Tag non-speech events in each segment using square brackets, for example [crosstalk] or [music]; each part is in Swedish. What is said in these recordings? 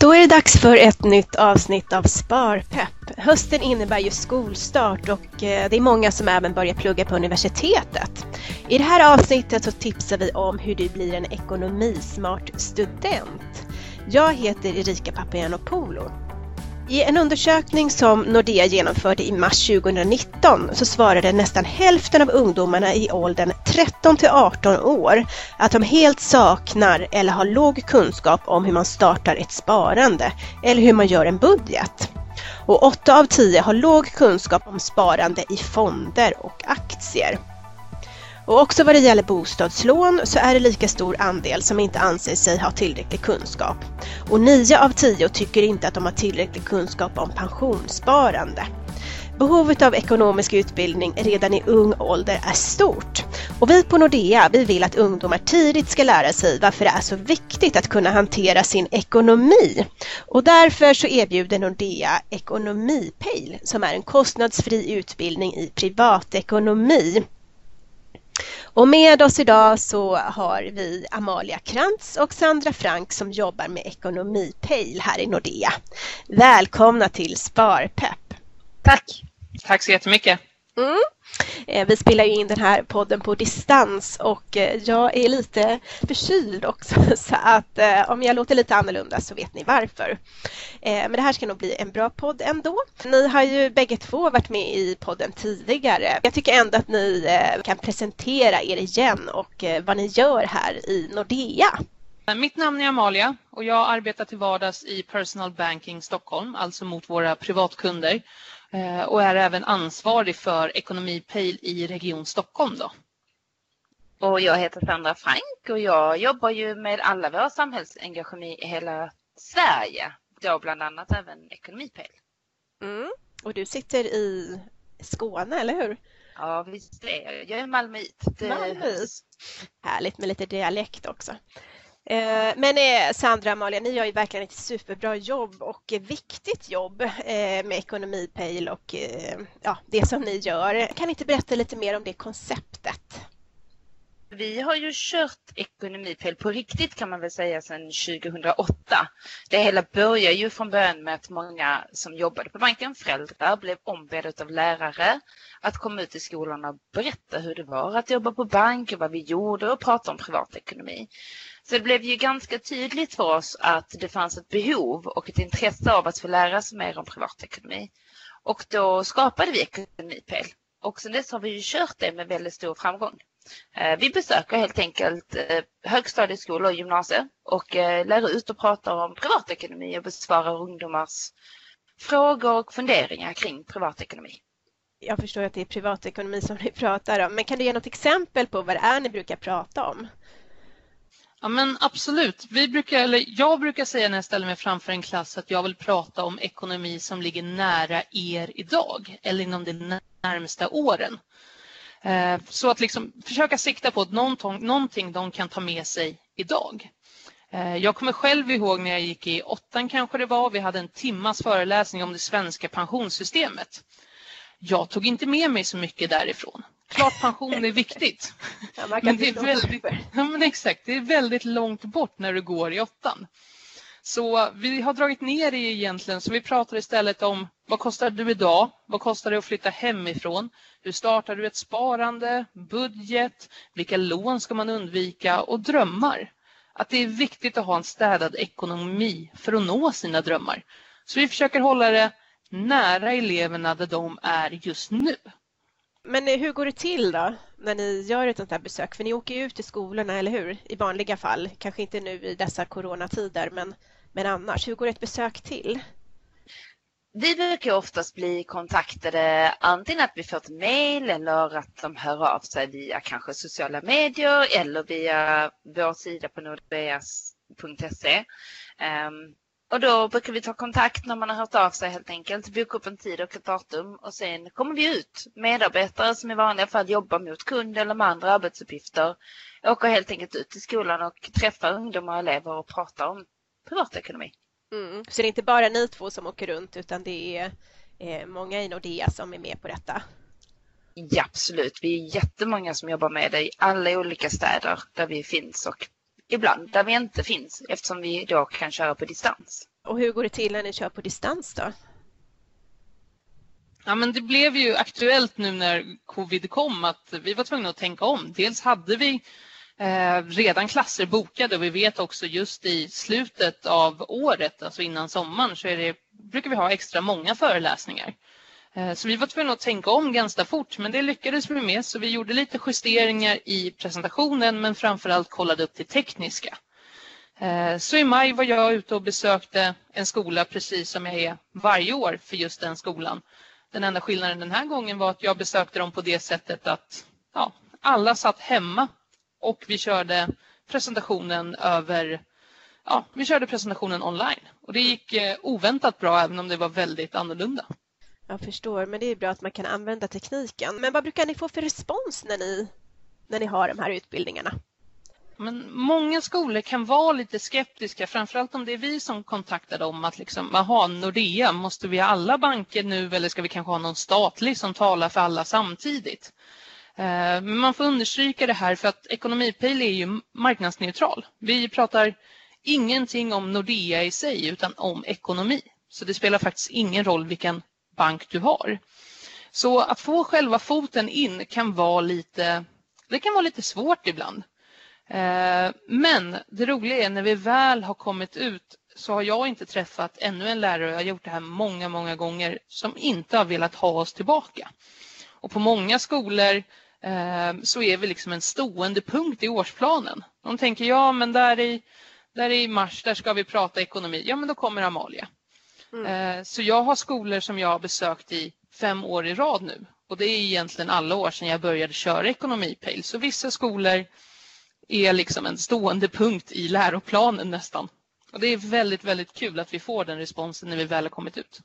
Då är det dags för ett nytt avsnitt av Sparpepp. Hösten innebär ju skolstart och eh, det är många som även börjar plugga på universitetet. I det här avsnittet så tipsar vi om hur du blir en ekonomismart student. Jag heter Erika Papagiannopoulou i en undersökning som Nordea genomförde i mars 2019 så svarade nästan hälften av ungdomarna i åldern 13 till 18 år att de helt saknar eller har låg kunskap om hur man startar ett sparande eller hur man gör en budget. Och 8 av 10 har låg kunskap om sparande i fonder och aktier. Och också vad det gäller bostadslån så är det lika stor andel som inte anser sig ha tillräcklig kunskap. Och 9 av 10 tycker inte att de har tillräcklig kunskap om pensionssparande. Behovet av ekonomisk utbildning redan i ung ålder är stort. Och vi på Nordea vi vill att ungdomar tidigt ska lära sig varför det är så viktigt att kunna hantera sin ekonomi. Och därför så erbjuder Nordea Ekonomipejl som är en kostnadsfri utbildning i privatekonomi. Och med oss idag så har vi Amalia Krantz och Sandra Frank som jobbar med Ekonomipejl här i Nordea. Välkomna till Sparpepp! Tack! Tack så jättemycket! Mm. Eh, vi spelar ju in den här podden på distans och eh, jag är lite förkyld också [laughs] så att eh, om jag låter lite annorlunda så vet ni varför. Men det här ska nog bli en bra podd ändå. Ni har ju bägge två varit med i podden tidigare. Jag tycker ändå att ni kan presentera er igen och vad ni gör här i Nordea. Mitt namn är Amalia och jag arbetar till vardags i Personal Banking Stockholm, alltså mot våra privatkunder. Eh, och är även ansvarig för Ekonomipejl i Region Stockholm. Då. Och jag heter Sandra Frank och jag jobbar ju med alla våra samhällsengagemang i hela Sverige. Då bland annat även Ekonomipejl. Mm. Och du sitter i Skåne, eller hur? Ja, visst är jag. Jag är malmöit. Malmöit. Härligt med lite dialekt också. Eh, men eh, Sandra och Amalia, ni gör ju verkligen ett superbra jobb och viktigt jobb eh, med Ekonomipejl och ja, det som ni gör. Kan ni inte berätta lite mer om det konceptet? Vi har ju kört ekonomipel på riktigt kan man väl säga sedan 2008. Det hela började ju från början med att många som jobbade på banken, föräldrar, blev ombedda av lärare att komma ut i skolorna och berätta hur det var att jobba på bank och vad vi gjorde och prata om privatekonomi. Så det blev ju ganska tydligt för oss att det fanns ett behov och ett intresse av att få lära sig mer om privatekonomi. Och då skapade vi Ekonomipel. Och sedan dess har vi ju kört det med väldigt stor framgång. Eh, vi besöker helt enkelt eh, högstadieskolor och gymnasier och eh, lär ut och pratar om privatekonomi och besvarar ungdomars frågor och funderingar kring privatekonomi. Jag förstår att det är privatekonomi som ni pratar om, men kan du ge något exempel på vad det är ni brukar prata om? Ja men absolut. Vi brukar, eller jag brukar säga när jag ställer mig framför en klass att jag vill prata om ekonomi som ligger nära er idag eller inom de närmsta åren. Eh, så att liksom försöka sikta på någonting de kan ta med sig idag. Eh, jag kommer själv ihåg när jag gick i åttan kanske det var, vi hade en timmas föreläsning om det svenska pensionssystemet. Jag tog inte med mig så mycket därifrån klart pension är viktigt. [laughs] Ja, men det är väldigt, [laughs] ja, men exakt, det är väldigt långt bort när du går i åttan. Så vi har dragit ner det egentligen, så vi pratar istället om vad kostar du idag? Vad kostar det att flytta hemifrån? Hur startar du ett sparande? Budget? Vilka lån ska man undvika? Och drömmar. Att det är viktigt att ha en städad ekonomi för att nå sina drömmar. Så vi försöker hålla det nära eleverna där de är just nu. Men eh, hur går det till då när ni gör ett sånt här besök? För ni åker ju ut till skolorna, eller hur? I vanliga fall. Kanske inte nu i dessa coronatider, men, men annars. Hur går ett besök till? Vi brukar oftast bli kontaktade antingen att vi får ett mejl eller att de hör av sig via kanske sociala medier eller via vår sida på nordeas.se. Ehm, och då brukar vi ta kontakt när man har hört av sig helt enkelt, boka upp en tid och ett datum och sen kommer vi ut. Medarbetare som i vanliga fall jobbar mot kund eller med andra arbetsuppgifter åker helt enkelt ut till skolan och träffar ungdomar och elever och pratar om privatekonomi. Mm. Så det är inte bara ni två som åker runt utan det är eh, många i Nordea som är med på detta? Ja, absolut. Vi är jättemånga som jobbar med det i alla olika städer där vi finns och ibland där vi inte finns eftersom vi då kan köra på distans. Och hur går det till när ni kör på distans då? Ja, men det blev ju aktuellt nu när covid kom att vi var tvungna att tänka om. Dels hade vi Eh, redan klasser bokade och vi vet också just i slutet av året, alltså innan sommaren, så är det, brukar vi ha extra många föreläsningar. Eh, så vi var tvungna att tänka om ganska fort, men det lyckades vi med. Så vi gjorde lite justeringar i presentationen, men framförallt kollade upp det tekniska. Eh, så i maj var jag ute och besökte en skola precis som jag är varje år för just den skolan. Den enda skillnaden den här gången var att jag besökte dem på det sättet att ja, alla satt hemma och vi körde presentationen över ja, vi körde presentationen online och det gick eh, oväntat bra även om det var väldigt annorlunda. Jag förstår, men det är bra att man kan använda tekniken. Men vad brukar ni få för respons när ni, när ni har de här utbildningarna? Men många skolor kan vara lite skeptiska, framförallt om det är vi som kontaktar dem att liksom, jaha, Nordea, måste vi ha alla banker nu eller ska vi kanske ha någon statlig som talar för alla samtidigt? Eh, men man får understryka det här för att Ekonomipejl är ju marknadsneutral. Vi pratar ingenting om Nordea i sig utan om ekonomi. Så det spelar faktiskt ingen roll vilken bank du har. Så att få själva foten in kan vara lite, det kan vara lite svårt ibland. Eh, men det roliga är när vi väl har kommit ut så har jag inte träffat ännu en lärare, jag har gjort det här många, många gånger, som inte har velat ha oss tillbaka. Och på många skolor så är vi liksom en stående punkt i årsplanen. De tänker, ja men där i, där i mars, där ska vi prata ekonomi. Ja men då kommer Amalia. Mm. Eh, så jag har skolor som jag har besökt i fem år i rad nu. Och det är egentligen alla år sedan jag började köra ekonomipejl. Så vissa skolor är liksom en stående punkt i läroplanen nästan. Och det är väldigt, väldigt kul att vi får den responsen när vi väl har kommit ut.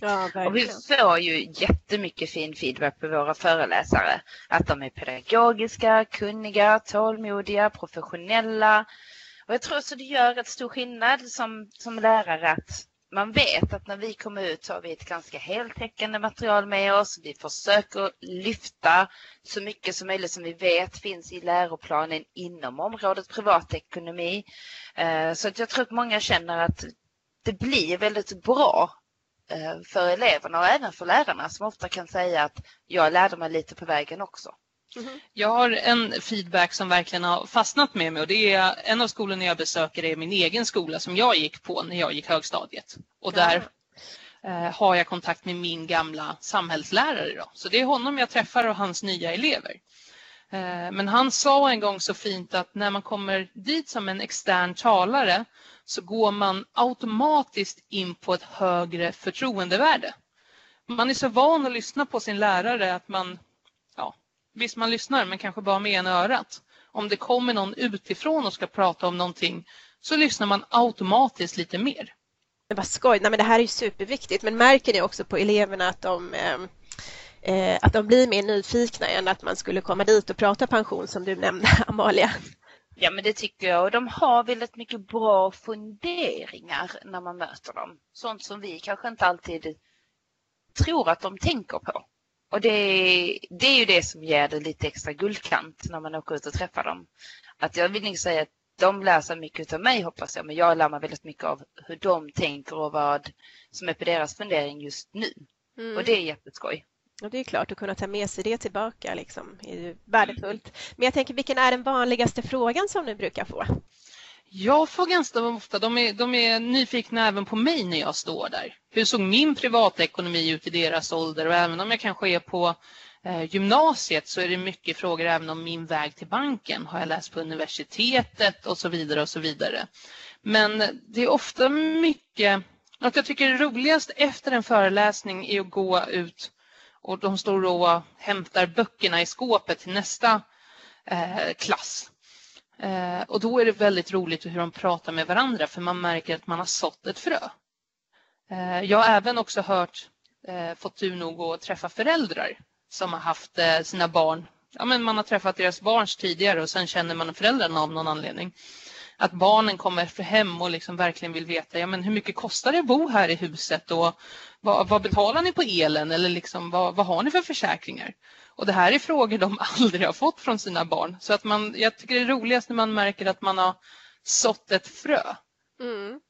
Ja, och vi får ju jättemycket fin feedback på våra föreläsare. Att de är pedagogiska, kunniga, tålmodiga, professionella. Och jag tror så det gör rätt stor skillnad som, som lärare att man vet att när vi kommer ut så har vi ett ganska heltäckande material med oss. Vi försöker lyfta så mycket som möjligt som vi vet finns i läroplanen inom området privatekonomi. Eh, så att jag tror att många känner att det blir väldigt bra för eleverna och även för lärarna som ofta kan säga att jag lärde mig lite på vägen också. Mm-hmm. Jag har en feedback som verkligen har fastnat med mig och det är en av skolorna jag besöker är min egen skola som jag gick på när jag gick högstadiet. Och där eh, har jag kontakt med min gamla samhällslärare. Då. Så det är honom jag träffar och hans nya elever. Eh, men han sa en gång så fint att när man kommer dit som en extern talare så går man automatiskt in på ett högre förtroendevärde. Man är så van att lyssna på sin lärare att man visst man lyssnar men kanske bara med ena örat. Om det kommer någon utifrån och ska prata om någonting så lyssnar man automatiskt lite mer. Det vad skoj, Nej, men det här är ju superviktigt men märker ni också på eleverna att de eh, eh, att de blir mer nyfikna än att man skulle komma dit och prata pension som du nämnde [laughs] Amalia? Ja men det tycker jag och de har väldigt mycket bra funderingar när man möter dem. Sånt som vi kanske inte alltid tror att de tänker på. Och det, det är ju det som ger det lite extra guldkant när man åker ut och träffar dem. Att jag vill inte säga att de lär sig mycket av mig hoppas jag, men jag lär mig väldigt mycket av hur de tänker och vad som är på deras fundering just nu. Mm. Och det är jätteskoj. Och det är klart, att kunna ta med sig det tillbaka liksom, är ju värdefullt. Men jag tänker, vilken är den vanligaste frågan som ni brukar få? Jag får ganska ofta, de är, de är nyfikna även på mig när jag står där. Hur såg min privatekonomi ut i deras ålder? Och även om jag kanske är på eh, gymnasiet så är det mycket frågor även om min väg till banken. Har jag läst på universitetet och så vidare och så vidare. Men det är ofta mycket, något jag tycker är roligast efter en föreläsning är att gå ut och de står och hämtar böckerna i skåpet till nästa eh, klass. Eh, och då är det väldigt roligt hur de pratar med varandra för man märker att man har sått ett frö. Eh, jag har även också hört, eh, fått tur nog att träffa föräldrar som har haft eh, sina barn, ja men man har träffat deras barns tidigare och sen känner man föräldrarna av någon anledning. Att barnen kommer hem och liksom verkligen vill veta ja, men hur mycket kostar det att bo här i huset och vad, vad betalar ni på elen eller liksom, vad, vad har ni för försäkringar? Och det här är frågor de [laughs] aldrig har fått från sina barn. Så att man, jag tycker det är roligast när man märker att man har sått ett frö. Mm.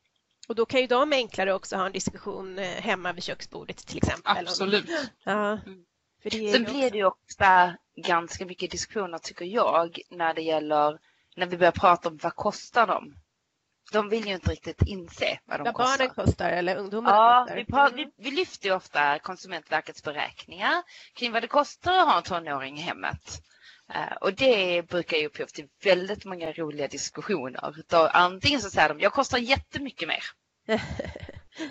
Och då kan ju de enklare också ha en diskussion eh, hemma vid köksbordet till exempel. Absolut. Ja. För det Sen blir det ju ofta ganska mycket diskussioner tycker jag när det gäller när vi börjar prata om vad kostar de? De vill ju inte riktigt inse vad de vad kostar. barnen kostar eller ungdomarna ja, kostar. Vi, par, vi, vi lyfter ofta Konsumentverkets beräkningar kring vad det kostar att ha en tonåring i hemmet. Uh, och det brukar ju upphov till väldigt många roliga diskussioner. Då antingen så säger de, jag kostar jättemycket mer. [laughs]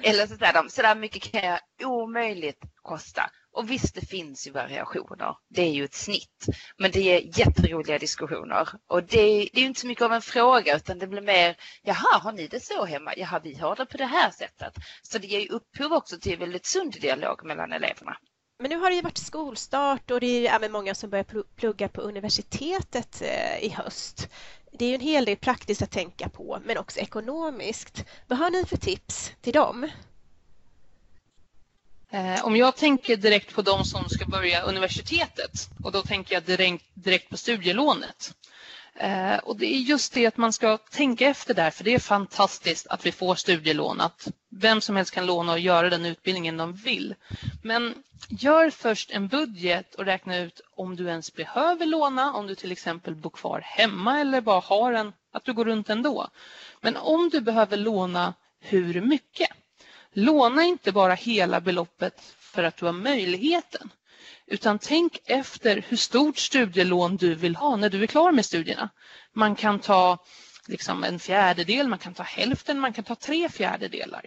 Eller så säger de, så där mycket kan jag omöjligt kosta. Och visst, det finns ju variationer. Det är ju ett snitt. Men det är jätteroliga diskussioner. Och det, det är ju inte så mycket av en fråga utan det blir mer, jaha, har ni det så hemma? Jaha, vi har det på det här sättet. Så det ger ju upphov också till väldigt sund dialog mellan eleverna. Men nu har det ju varit skolstart och det är även många som börjar plugga på universitetet eh, i höst. Det är ju en hel del praktiskt att tänka på, men också ekonomiskt. Vad har ni för tips till dem? Eh, om jag tänker direkt på de som ska börja universitetet och då tänker jag direkt, direkt på studielånet. Eh, och det är just det att man ska tänka efter där, för det är fantastiskt att vi får studielån, att vem som helst kan låna och göra den utbildningen de vill. Men gör först en budget och räkna ut om du ens behöver låna, om du till exempel bor kvar hemma eller bara har en, att du går runt ändå. Men om du behöver låna, hur mycket? Låna inte bara hela beloppet för att du har möjligheten. Utan tänk efter hur stort studielån du vill ha när du är klar med studierna. Man kan ta liksom en fjärdedel, man kan ta hälften, man kan ta tre fjärdedelar.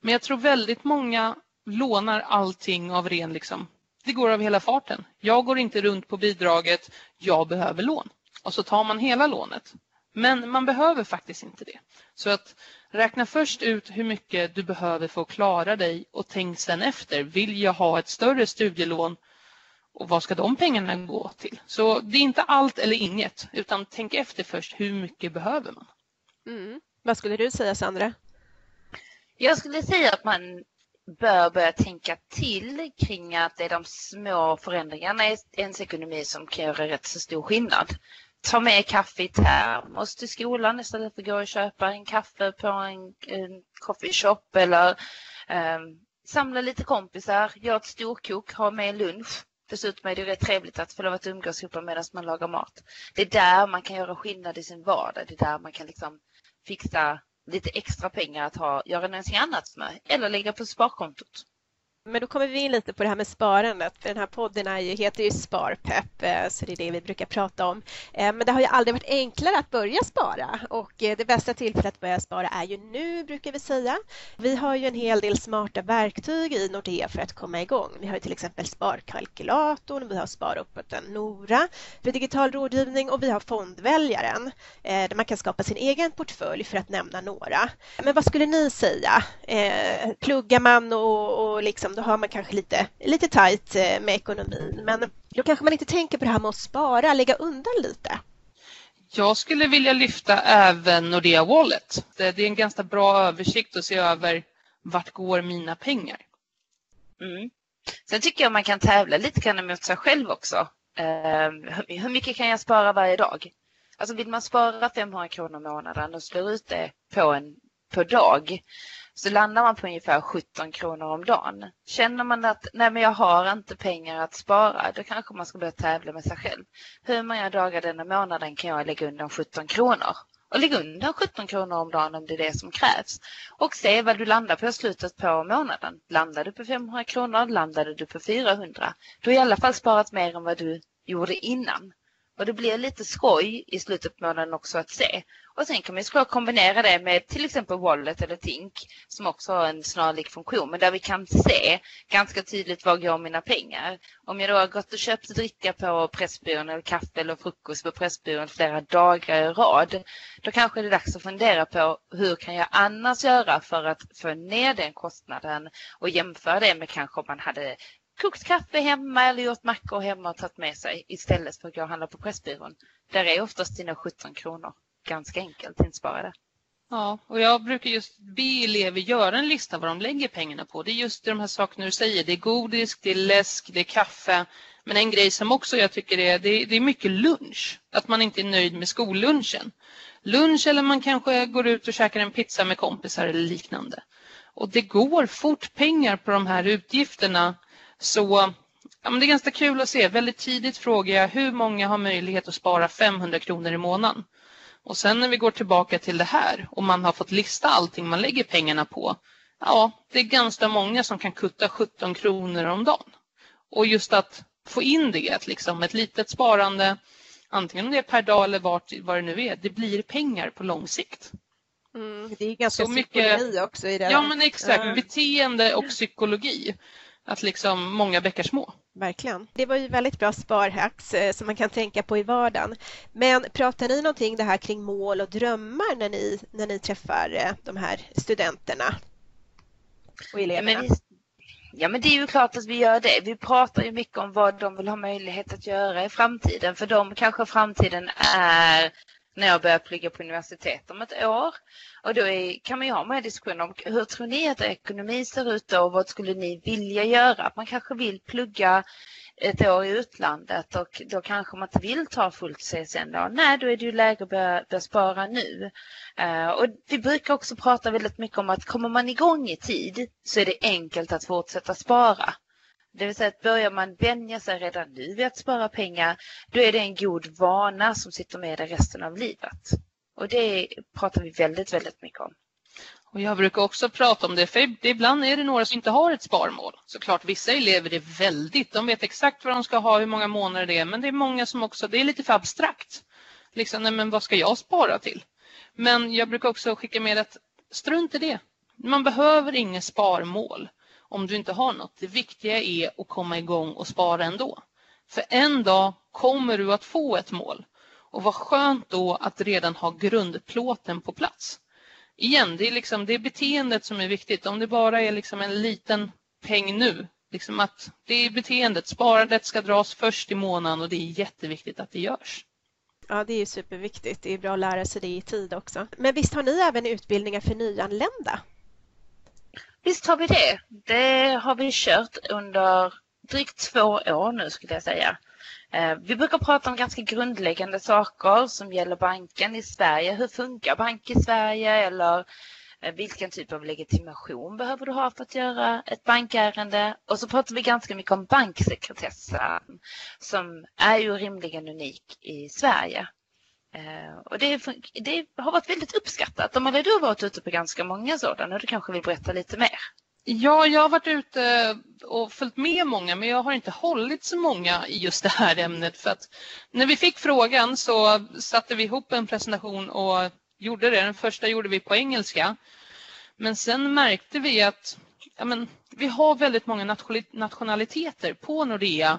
Men jag tror väldigt många lånar allting av ren, liksom, det går av hela farten. Jag går inte runt på bidraget, jag behöver lån. Och så tar man hela lånet. Men man behöver faktiskt inte det. Så att räkna först ut hur mycket du behöver för att klara dig och tänk sen efter. Vill jag ha ett större studielån och vad ska de pengarna gå till? Så det är inte allt eller inget, utan tänk efter först hur mycket behöver man? Mm. Vad skulle du säga Sandra? Jag skulle säga att man bör börja tänka till kring att det är de små förändringarna i ens ekonomi som kan göra rätt så stor skillnad. Ta med kaffe i termos till skolan istället för att gå och köpa en kaffe på en, en coffeeshop eller eh, samla lite kompisar, gör ett storkok, ha med lunch. Dessutom är det rätt trevligt att få lov att umgås ihop medan man lagar mat. Det är där man kan göra skillnad i sin vardag. Det är där man kan liksom fixa lite extra pengar att ha, göra någonting annat med eller lägga på sparkontot. Men då kommer vi in lite på det här med sparandet. För den här podden är ju, heter ju Sparpepp, eh, så det är det vi brukar prata om. Eh, men det har ju aldrig varit enklare att börja spara och eh, det bästa tillfället att börja spara är ju nu, brukar vi säga. Vi har ju en hel del smarta verktyg i Nordea för att komma igång. Vi har ju till exempel sparkalkylatorn, vi har sparuppåten Nora för digital rådgivning och vi har fondväljaren där man kan skapa sin egen portfölj för att nämna några. Men vad skulle ni säga? Pluggar man och, och liksom då har man kanske lite, lite tajt eh, med ekonomin. Men då kanske man inte tänker på det här med att spara, lägga undan lite. Jag skulle vilja lyfta även Nordea Wallet. Det är en ganska bra översikt att se över vart går mina pengar. Mm. Sen tycker jag man kan tävla lite grann mot sig själv också. Uh, hur mycket kan jag spara varje dag? Alltså vill man spara 500 kronor i månaden och slår ut det på en på dag så landar man på ungefär 17 kronor om dagen. Känner man att nej men jag har inte pengar att spara, då kanske man ska börja tävla med sig själv. Hur många dagar denna månaden kan jag lägga undan 17 kronor? Och lägga undan 17 kronor om dagen om det är det som krävs. Och se vad du landar på i slutet på månaden. Landar du på 500 kronor, landade du på 400. Du har i alla fall sparat mer än vad du gjorde innan. Och det blir lite skoj i slutet på månaden också att se. Och sen kan man såklart kombinera det med till exempel Wallet eller Tink som också har en snarlik funktion men där vi kan se ganska tydligt var går mina pengar. Om jag då har gått och köpt dricka på Pressbyrån eller kaffe eller frukost på Pressbyrån flera dagar i rad då kanske det är dags att fundera på hur kan jag annars göra för att få ner den kostnaden och jämföra det med kanske om man hade kokt kaffe hemma eller gjort mackor hemma och tagit med sig istället för att gå och handla på Pressbyrån. Där är oftast dina 17 kronor ganska enkelt insparade. Ja, och jag brukar just be elever göra en lista vad de lägger pengarna på. Det är just de här sakerna du säger. Det är godis, det är läsk, det är kaffe. Men en grej som också jag tycker är, det är, det är mycket lunch. Att man inte är nöjd med skollunchen. Lunch eller man kanske går ut och käkar en pizza med kompisar eller liknande. Och det går fort pengar på de här utgifterna. Så ja, men det är ganska kul att se. Väldigt tidigt frågar jag hur många har möjlighet att spara 500 kronor i månaden. Och sen när vi går tillbaka till det här och man har fått lista allting man lägger pengarna på. Ja, det är ganska många som kan kutta 17 kronor om dagen. Och just att få in det, att liksom ett litet sparande, antingen om det är per dag eller vart, vad det nu är, det blir pengar på lång sikt. Mm, det är ganska så mycket också i det. Ja, men exakt. Uh. Beteende och psykologi. Att liksom många bäckar små. Verkligen. Det var ju väldigt bra sparhacks eh, som man kan tänka på i vardagen. Men pratar ni någonting det här kring mål och drömmar när ni, när ni träffar eh, de här studenterna och eleverna? Ja men, vi, ja, men det är ju klart att vi gör det. Vi pratar ju mycket om vad de vill ha möjlighet att göra i framtiden. För dem kanske framtiden är när jag börjar plugga på universitet om ett år. Och då är, kan man ju ha med diskussioner. om hur tror ni att ekonomi ser ut då och vad skulle ni vilja göra? Man kanske vill plugga ett år i utlandet och då kanske man inte vill ta fullt CSN då. Nej, då är det ju läge att börja, börja spara nu. Uh, och vi brukar också prata väldigt mycket om att kommer man igång i tid så är det enkelt att fortsätta spara. Det vill säga att börjar man vänja sig redan nu vid att spara pengar, då är det en god vana som sitter med dig resten av livet. Och det pratar vi väldigt, väldigt mycket om. Och jag brukar också prata om det, för ibland är det några som inte har ett sparmål. Såklart, vissa elever är väldigt, de vet exakt vad de ska ha, hur många månader det är, men det är många som också, det är lite för abstrakt. Liksom, nej, men vad ska jag spara till? Men jag brukar också skicka med att strunt i det. Man behöver inget sparmål om du inte har något. Det viktiga är att komma igång och spara ändå. För en dag kommer du att få ett mål. Och vad skönt då att redan ha grundplåten på plats. Igen, det är, liksom, det är beteendet som är viktigt. Om det bara är liksom en liten peng nu, liksom att det är beteendet. Sparandet ska dras först i månaden och det är jätteviktigt att det görs. Ja, det är superviktigt. Det är bra att lära sig det i tid också. Men visst har ni även utbildningar för nyanlända? Visst har vi det. Det har vi kört under drygt två år nu skulle jag säga. Eh, vi brukar prata om ganska grundläggande saker som gäller banken i Sverige. Hur funkar bank i Sverige eller eh, vilken typ av legitimation behöver du ha för att göra ett bankärende? Och så pratar vi ganska mycket om banksekretessen som är ju rimligen unik i Sverige. Eh, och det, det, har varit väldigt uppskattat. Amalia, du har varit ute på ganska många sådana och du kanske vill berätta lite mer? Ja, jag har varit ute och följt med många men jag har inte hållit så många i just det här ämnet för att när vi fick frågan så satte vi ihop en presentation och gjorde det. Den första gjorde vi på engelska. Men sen märkte vi att ja, men, vi har väldigt många nationaliteter på Nordea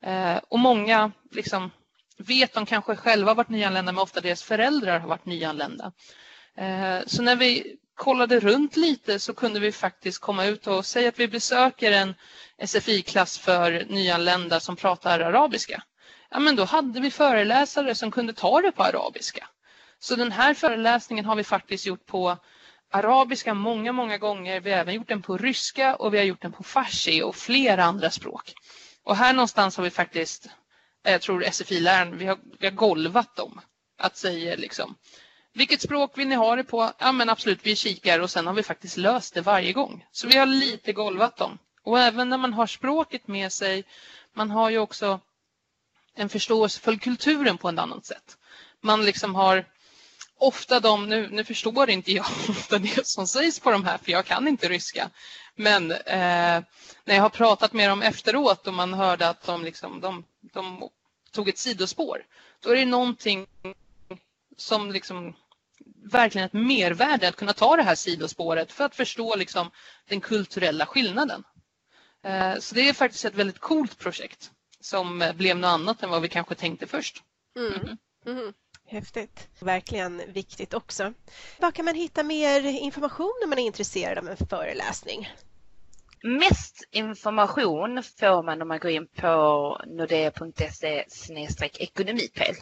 eh, och många liksom, vet de kanske själva varit nyanlända men ofta deras föräldrar har varit nyanlända. Eh, så när vi kollade runt lite så kunde vi faktiskt komma ut och säga att vi besöker en SFI-klass för nyanlända som pratar arabiska. Ja, men då hade vi föreläsare som kunde ta det på arabiska. Så den här föreläsningen har vi faktiskt gjort på arabiska många, många gånger. Vi har även gjort den på ryska och vi har gjort den på farsi och flera andra språk. Och här någonstans har vi faktiskt jag tror SFI-läraren, vi har, vi har golvat dem. Att säga liksom, vilket språk vill ni ha det på? Ja men absolut, vi kikar och sen har vi faktiskt löst det varje gång. Så vi har lite golvat dem. Och även när man har språket med sig, man har ju också en förståelse för kulturen på ett annat sätt. Man liksom har ofta de, nu, nu förstår inte jag [laughs] ofta det som sägs på de här för jag kan inte ryska. Men eh, när jag har pratat med dem efteråt och man hörde att de, liksom, de, de tog ett sidospår, då är det någonting som liksom verkligen ett mervärde att kunna ta det här sidospåret för att förstå liksom den kulturella skillnaden. Eh, så det är faktiskt ett väldigt coolt projekt som blev något annat än vad vi kanske tänkte först. Mm. Mm. Mm. Häftigt. Verkligen viktigt också. Var kan man hitta mer information om man är intresserad av en föreläsning? Mest information får man om man går in på nordea.se ekonomipel.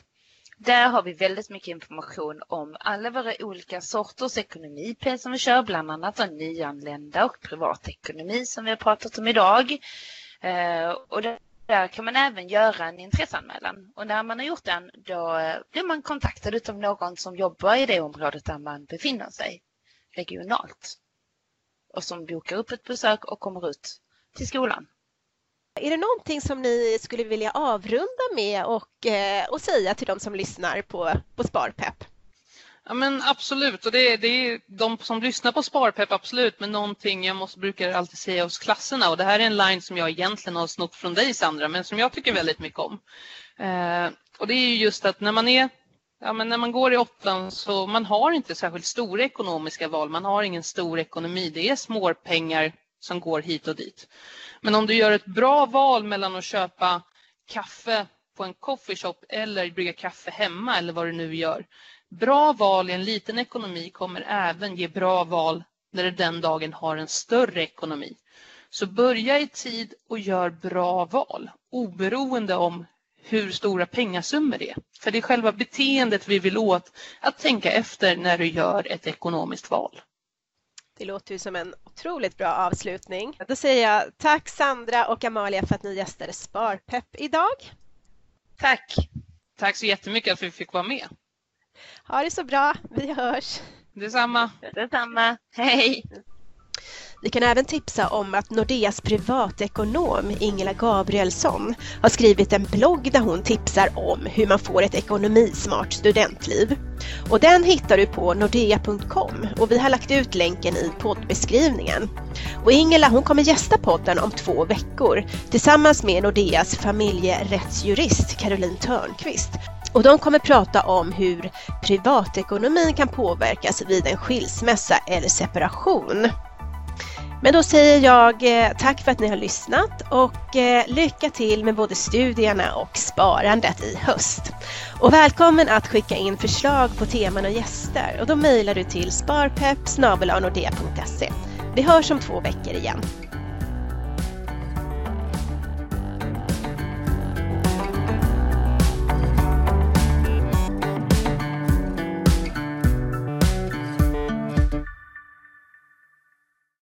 Där har vi väldigt mycket information om alla våra olika sorters ekonomipel som vi kör, bland annat om nyanlända och privatekonomi som vi har pratat om idag. Eh, och där där kan man även göra en intresseanmälan och när man har gjort den då eh, blir man kontaktad av någon som jobbar i det området där man befinner sig regionalt och som bokar upp ett besök och kommer ut till skolan. Är det någonting som ni skulle vilja avrunda med och, eh, och säga till de som lyssnar på, på Sparpepp? Ja men absolut och det, det är de som lyssnar på Sparpepp absolut men någonting jag måste, brukar alltid säga hos klasserna och det här är en line som jag egentligen har snott från dig Sandra men som jag tycker väldigt mycket om. Eh, och det är ju just att när man är Ja, men när man går i åttan så man har inte särskilt stora ekonomiska val. Man har ingen stor ekonomi. Det är småpengar som går hit och dit. Men om du gör ett bra val mellan att köpa kaffe på en coffeeshop eller brygga kaffe hemma eller vad du nu gör. Bra val i en liten ekonomi kommer även ge bra val när du den dagen har en större ekonomi. Så börja i tid och gör bra val oberoende om hur stora pengasummor det är. För det är själva beteendet vi vill åt att tänka efter när du gör ett ekonomiskt val. Det låter ju som en otroligt bra avslutning. Då säger jag tack Sandra och Amalia för att ni gästade Sparpepp idag. Tack! Tack så jättemycket att vi fick vara med. Ha det så bra. Vi hörs. Detsamma. Detsamma. Hej! Vi kan även tipsa om att Nordeas privatekonom Ingela Gabrielsson har skrivit en blogg där hon tipsar om hur man får ett ekonomismart studentliv. Och den hittar du på nordea.com och vi har lagt ut länken i poddbeskrivningen. Och Ingela hon kommer gästa podden om två veckor tillsammans med Nordeas familjerättsjurist Caroline Törnqvist och de kommer prata om hur privatekonomin kan påverkas vid en skilsmässa eller separation. Men då säger jag eh, tack för att ni har lyssnat och eh, lycka till med både studierna och sparandet i höst. Och välkommen att skicka in förslag på teman och gäster och då mejlar du till sparpepp Vi hörs om två veckor igen.